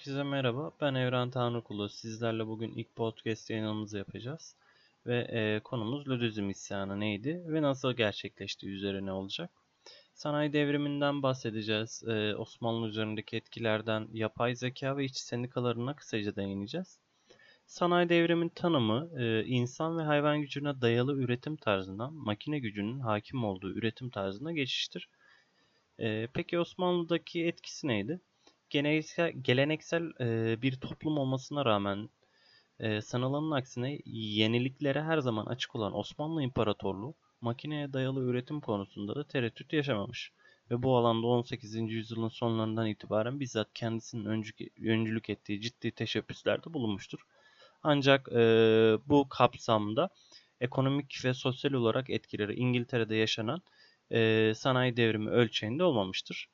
Herkese merhaba. Ben Evren Tanrıkulu. Sizlerle bugün ilk podcast yayınımızı yapacağız. Ve e, konumuz Ludizm isyanı neydi ve nasıl gerçekleşti üzerine olacak. Sanayi devriminden bahsedeceğiz. E, Osmanlı üzerindeki etkilerden yapay zeka ve işçi sendikalarına kısaca değineceğiz. Sanayi devrimin tanımı e, insan ve hayvan gücüne dayalı üretim tarzından makine gücünün hakim olduğu üretim tarzına geçiştir. E, peki Osmanlı'daki etkisi neydi? Geleneksel, geleneksel e, bir toplum olmasına rağmen e, sanılanın aksine yeniliklere her zaman açık olan Osmanlı İmparatorluğu makineye dayalı üretim konusunda da tereddüt yaşamamış ve bu alanda 18. yüzyılın sonlarından itibaren bizzat kendisinin öncülük ettiği ciddi teşebbüslerde bulunmuştur. Ancak e, bu kapsamda ekonomik ve sosyal olarak etkileri İngiltere'de yaşanan e, sanayi devrimi ölçeğinde olmamıştır.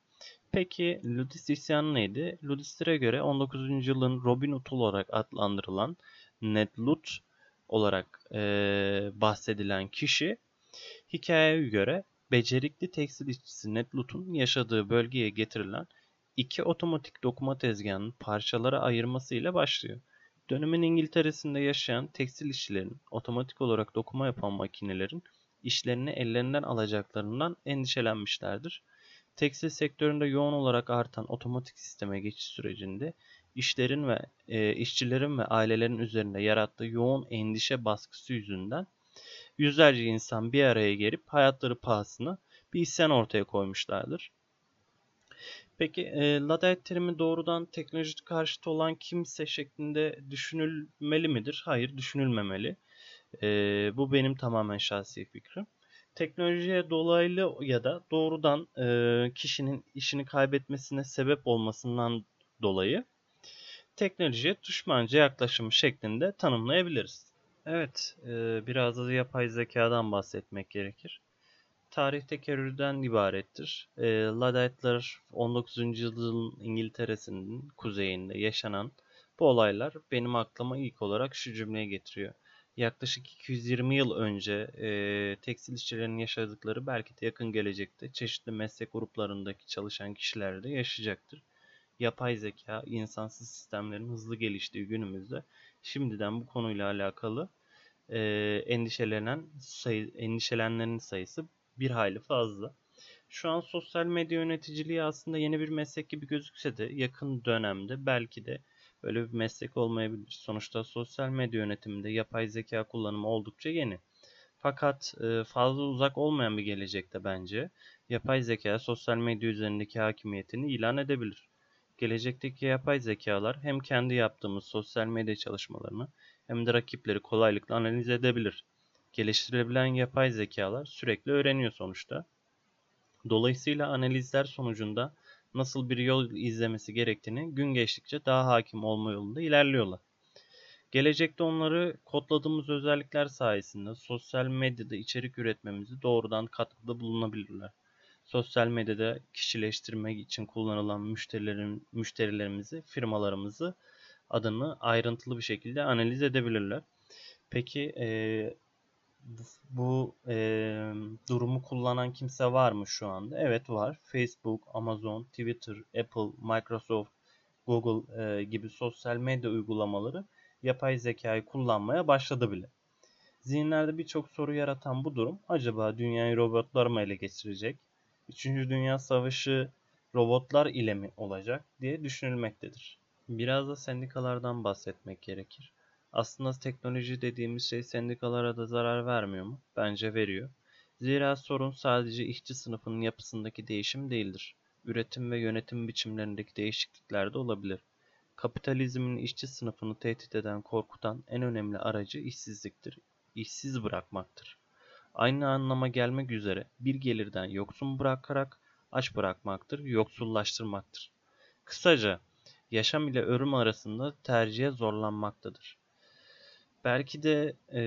Peki Ludist isyanı neydi? Ludistlere göre 19. yüzyılın Robin Hood olarak adlandırılan Ned Lut olarak e, bahsedilen kişi hikayeye göre becerikli tekstil işçisi Ned Lut'un yaşadığı bölgeye getirilen iki otomatik dokuma tezgahının parçalara ayırmasıyla başlıyor. Dönemin İngiltere'sinde yaşayan tekstil işçilerin otomatik olarak dokuma yapan makinelerin işlerini ellerinden alacaklarından endişelenmişlerdir. Tekstil sektöründe yoğun olarak artan otomatik sisteme geçiş sürecinde işlerin ve e, işçilerin ve ailelerin üzerinde yarattığı yoğun endişe baskısı yüzünden yüzlerce insan bir araya gelip hayatları pahasına bir isyan ortaya koymuşlardır. Peki e, Luddite terimi doğrudan teknoloji karşıtı olan kimse şeklinde düşünülmeli midir? Hayır düşünülmemeli. E, bu benim tamamen şahsi fikrim teknolojiye dolaylı ya da doğrudan e, kişinin işini kaybetmesine sebep olmasından dolayı teknolojiye düşmanca yaklaşım şeklinde tanımlayabiliriz. Evet, e, biraz da yapay zekadan bahsetmek gerekir. Tarih tekerrürden ibarettir. E, Luddite'lar 19. yüzyılın İngiltere'sinin kuzeyinde yaşanan bu olaylar benim aklıma ilk olarak şu cümleye getiriyor yaklaşık 220 yıl önce e, tekstil işçilerinin yaşadıkları belki de yakın gelecekte çeşitli meslek gruplarındaki çalışan kişiler de yaşayacaktır. Yapay zeka, insansız sistemlerin hızlı geliştiği günümüzde şimdiden bu konuyla alakalı e, endişelenen sayı, endişelenenlerin sayısı bir hayli fazla. Şu an sosyal medya yöneticiliği aslında yeni bir meslek gibi gözükse de yakın dönemde belki de Böyle bir meslek olmayabilir. Sonuçta sosyal medya yönetiminde yapay zeka kullanımı oldukça yeni. Fakat e, fazla uzak olmayan bir gelecekte bence yapay zeka sosyal medya üzerindeki hakimiyetini ilan edebilir. Gelecekteki yapay zekalar hem kendi yaptığımız sosyal medya çalışmalarını hem de rakipleri kolaylıkla analiz edebilir. Geliştirilebilen yapay zekalar sürekli öğreniyor sonuçta. Dolayısıyla analizler sonucunda nasıl bir yol izlemesi gerektiğini gün geçtikçe daha hakim olma yolunda ilerliyorlar. Gelecekte onları kodladığımız özellikler sayesinde sosyal medyada içerik üretmemizi doğrudan katkıda bulunabilirler. Sosyal medyada kişileştirmek için kullanılan müşterilerin, müşterilerimizi, firmalarımızı adını ayrıntılı bir şekilde analiz edebilirler. Peki e, bu, bu durumu kullanan kimse var mı şu anda? Evet var. Facebook, Amazon, Twitter, Apple, Microsoft, Google e, gibi sosyal medya uygulamaları yapay zekayı kullanmaya başladı bile. Zihinlerde birçok soru yaratan bu durum acaba dünyayı robotlar mı ele geçirecek? Üçüncü Dünya Savaşı robotlar ile mi olacak diye düşünülmektedir. Biraz da sendikalardan bahsetmek gerekir. Aslında teknoloji dediğimiz şey sendikalara da zarar vermiyor mu? Bence veriyor. Zira sorun sadece işçi sınıfının yapısındaki değişim değildir. Üretim ve yönetim biçimlerindeki değişiklikler de olabilir. Kapitalizmin işçi sınıfını tehdit eden, korkutan en önemli aracı işsizliktir. İşsiz bırakmaktır. Aynı anlama gelmek üzere bir gelirden yoksun bırakarak aç bırakmaktır, yoksullaştırmaktır. Kısaca yaşam ile ölüm arasında tercihe zorlanmaktadır. Belki de e,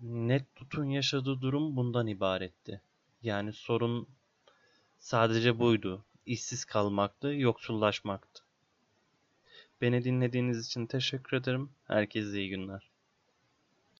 net tutun yaşadığı durum bundan ibaretti. Yani sorun sadece buydu. İşsiz kalmaktı, yoksullaşmaktı. Beni dinlediğiniz için teşekkür ederim. Herkese iyi günler.